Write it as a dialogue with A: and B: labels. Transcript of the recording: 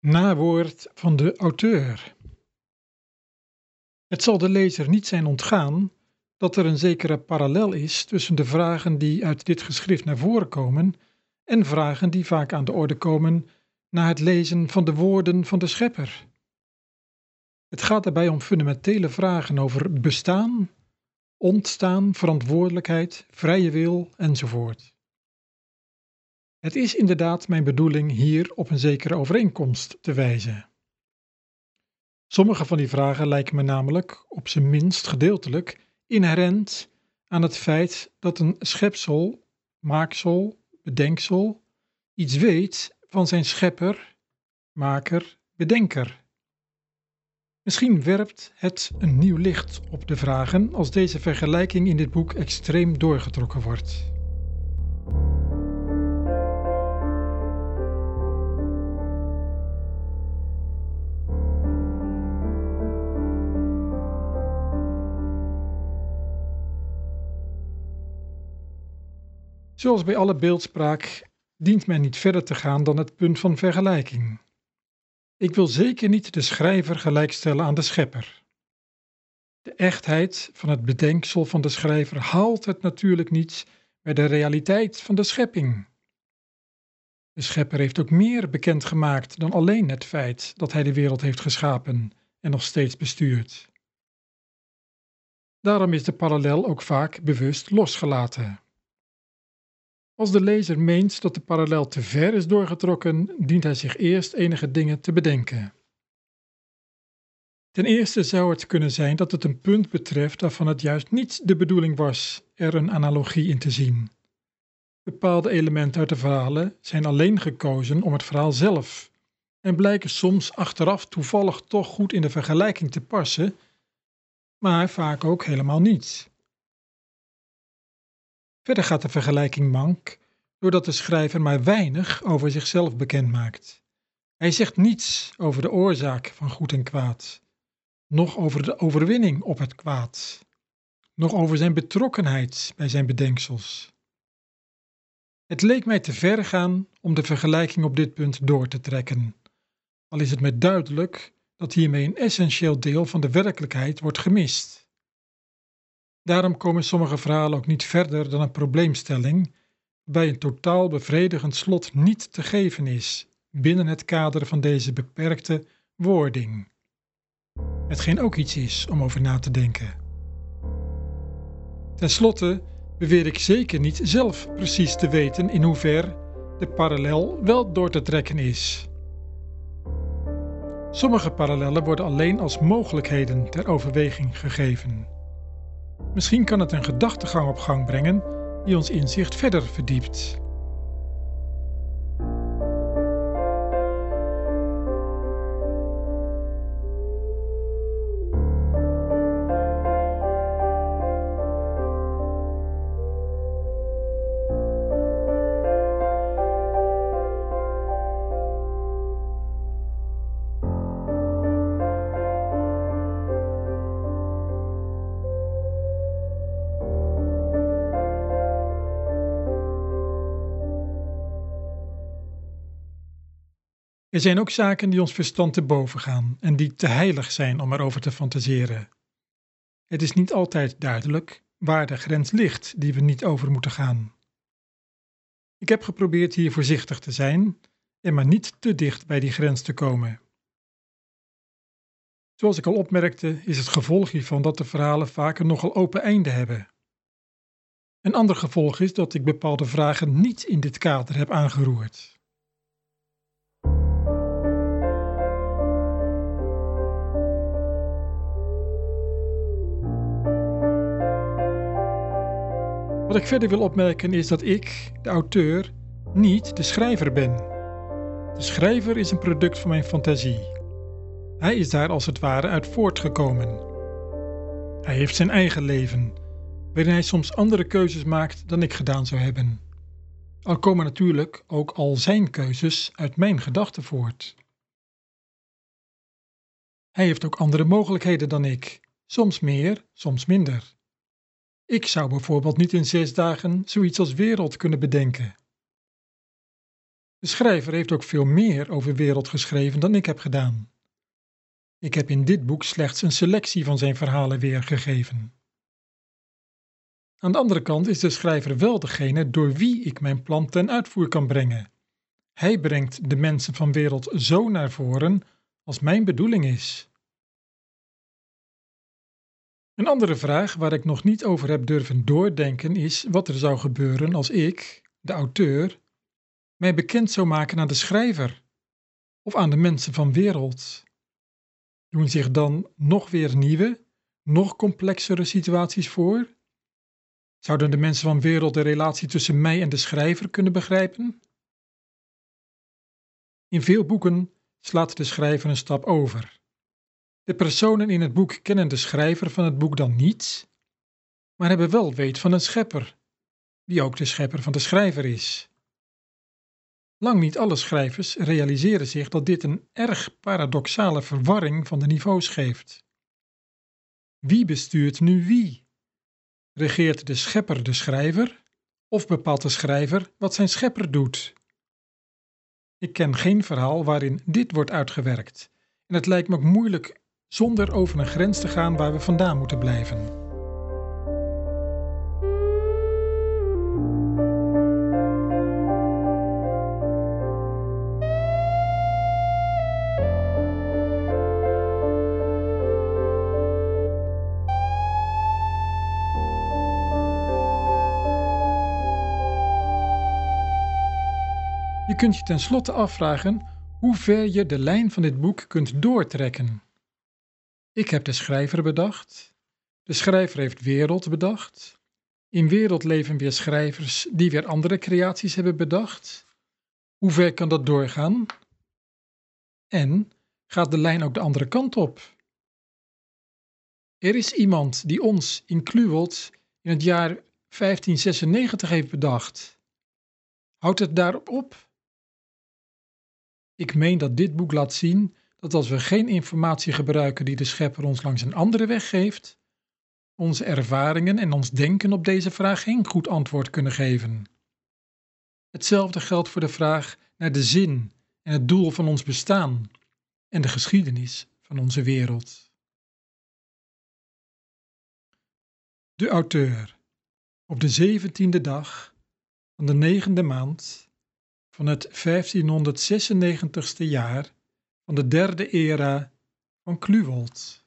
A: Nawoord van de auteur. Het zal de lezer niet zijn ontgaan dat er een zekere parallel is tussen de vragen die uit dit geschrift naar voren komen en vragen die vaak aan de orde komen na het lezen van de woorden van de schepper. Het gaat daarbij om fundamentele vragen over bestaan, ontstaan, verantwoordelijkheid, vrije wil enzovoort. Het is inderdaad mijn bedoeling hier op een zekere overeenkomst te wijzen. Sommige van die vragen lijken me namelijk, op zijn minst gedeeltelijk, inherent aan het feit dat een schepsel, maaksel, bedenksel iets weet van zijn schepper, maker, bedenker. Misschien werpt het een nieuw licht op de vragen als deze vergelijking in dit boek extreem doorgetrokken wordt. Zoals bij alle beeldspraak dient men niet verder te gaan dan het punt van vergelijking. Ik wil zeker niet de schrijver gelijkstellen aan de schepper. De echtheid van het bedenksel van de schrijver haalt het natuurlijk niet bij de realiteit van de schepping. De schepper heeft ook meer bekendgemaakt dan alleen het feit dat hij de wereld heeft geschapen en nog steeds bestuurt. Daarom is de parallel ook vaak bewust losgelaten. Als de lezer meent dat de parallel te ver is doorgetrokken, dient hij zich eerst enige dingen te bedenken. Ten eerste zou het kunnen zijn dat het een punt betreft waarvan het juist niet de bedoeling was er een analogie in te zien. Bepaalde elementen uit de verhalen zijn alleen gekozen om het verhaal zelf en blijken soms achteraf toevallig toch goed in de vergelijking te passen, maar vaak ook helemaal niet. Verder gaat de vergelijking mank doordat de schrijver maar weinig over zichzelf bekend maakt. Hij zegt niets over de oorzaak van goed en kwaad, noch over de overwinning op het kwaad, noch over zijn betrokkenheid bij zijn bedenksels. Het leek mij te ver gaan om de vergelijking op dit punt door te trekken, al is het me duidelijk dat hiermee een essentieel deel van de werkelijkheid wordt gemist. Daarom komen sommige verhalen ook niet verder dan een probleemstelling, waarbij een totaal bevredigend slot niet te geven is binnen het kader van deze beperkte wording. Hetgeen ook iets is om over na te denken. Ten slotte beweer ik zeker niet zelf precies te weten in hoever de parallel wel door te trekken is. Sommige parallellen worden alleen als mogelijkheden ter overweging gegeven. Misschien kan het een gedachtegang op gang brengen die ons inzicht verder verdiept. Er zijn ook zaken die ons verstand te boven gaan en die te heilig zijn om erover te fantaseren. Het is niet altijd duidelijk waar de grens ligt die we niet over moeten gaan. Ik heb geprobeerd hier voorzichtig te zijn en maar niet te dicht bij die grens te komen. Zoals ik al opmerkte, is het gevolg hiervan dat de verhalen vaak een nogal open einde hebben. Een ander gevolg is dat ik bepaalde vragen niet in dit kader heb aangeroerd. Wat ik verder wil opmerken is dat ik, de auteur, niet de schrijver ben. De schrijver is een product van mijn fantasie. Hij is daar als het ware uit voortgekomen. Hij heeft zijn eigen leven, waarin hij soms andere keuzes maakt dan ik gedaan zou hebben. Al komen natuurlijk ook al zijn keuzes uit mijn gedachten voort. Hij heeft ook andere mogelijkheden dan ik, soms meer, soms minder. Ik zou bijvoorbeeld niet in zes dagen zoiets als wereld kunnen bedenken. De schrijver heeft ook veel meer over wereld geschreven dan ik heb gedaan. Ik heb in dit boek slechts een selectie van zijn verhalen weergegeven. Aan de andere kant is de schrijver wel degene door wie ik mijn plan ten uitvoer kan brengen. Hij brengt de mensen van wereld zo naar voren als mijn bedoeling is. Een andere vraag waar ik nog niet over heb durven doordenken is wat er zou gebeuren als ik, de auteur, mij bekend zou maken aan de schrijver of aan de mensen van wereld. Doen zich dan nog weer nieuwe, nog complexere situaties voor? Zouden de mensen van wereld de relatie tussen mij en de schrijver kunnen begrijpen? In veel boeken slaat de schrijver een stap over. De personen in het boek kennen de schrijver van het boek dan niet, maar hebben wel weet van een schepper, die ook de schepper van de schrijver is. Lang niet alle schrijvers realiseren zich dat dit een erg paradoxale verwarring van de niveaus geeft. Wie bestuurt nu wie? Regeert de schepper de schrijver of bepaalt de schrijver wat zijn schepper doet? Ik ken geen verhaal waarin dit wordt uitgewerkt en het lijkt me ook moeilijk zonder over een grens te gaan waar we vandaan moeten blijven. Je kunt je tenslotte afvragen hoe ver je de lijn van dit boek kunt doortrekken. Ik heb de schrijver bedacht. De schrijver heeft wereld bedacht. In wereld leven weer schrijvers die weer andere creaties hebben bedacht. Hoe ver kan dat doorgaan? En gaat de lijn ook de andere kant op? Er is iemand die ons in Kluwelt in het jaar 1596 heeft bedacht. Houdt het daarop op? Ik meen dat dit boek laat zien dat als we geen informatie gebruiken die de schepper ons langs een andere weg geeft, onze ervaringen en ons denken op deze vraag geen goed antwoord kunnen geven. Hetzelfde geldt voor de vraag naar de zin en het doel van ons bestaan en de geschiedenis van onze wereld. De auteur. Op de zeventiende dag van de negende maand van het 1596ste jaar van de derde era van Kluwold.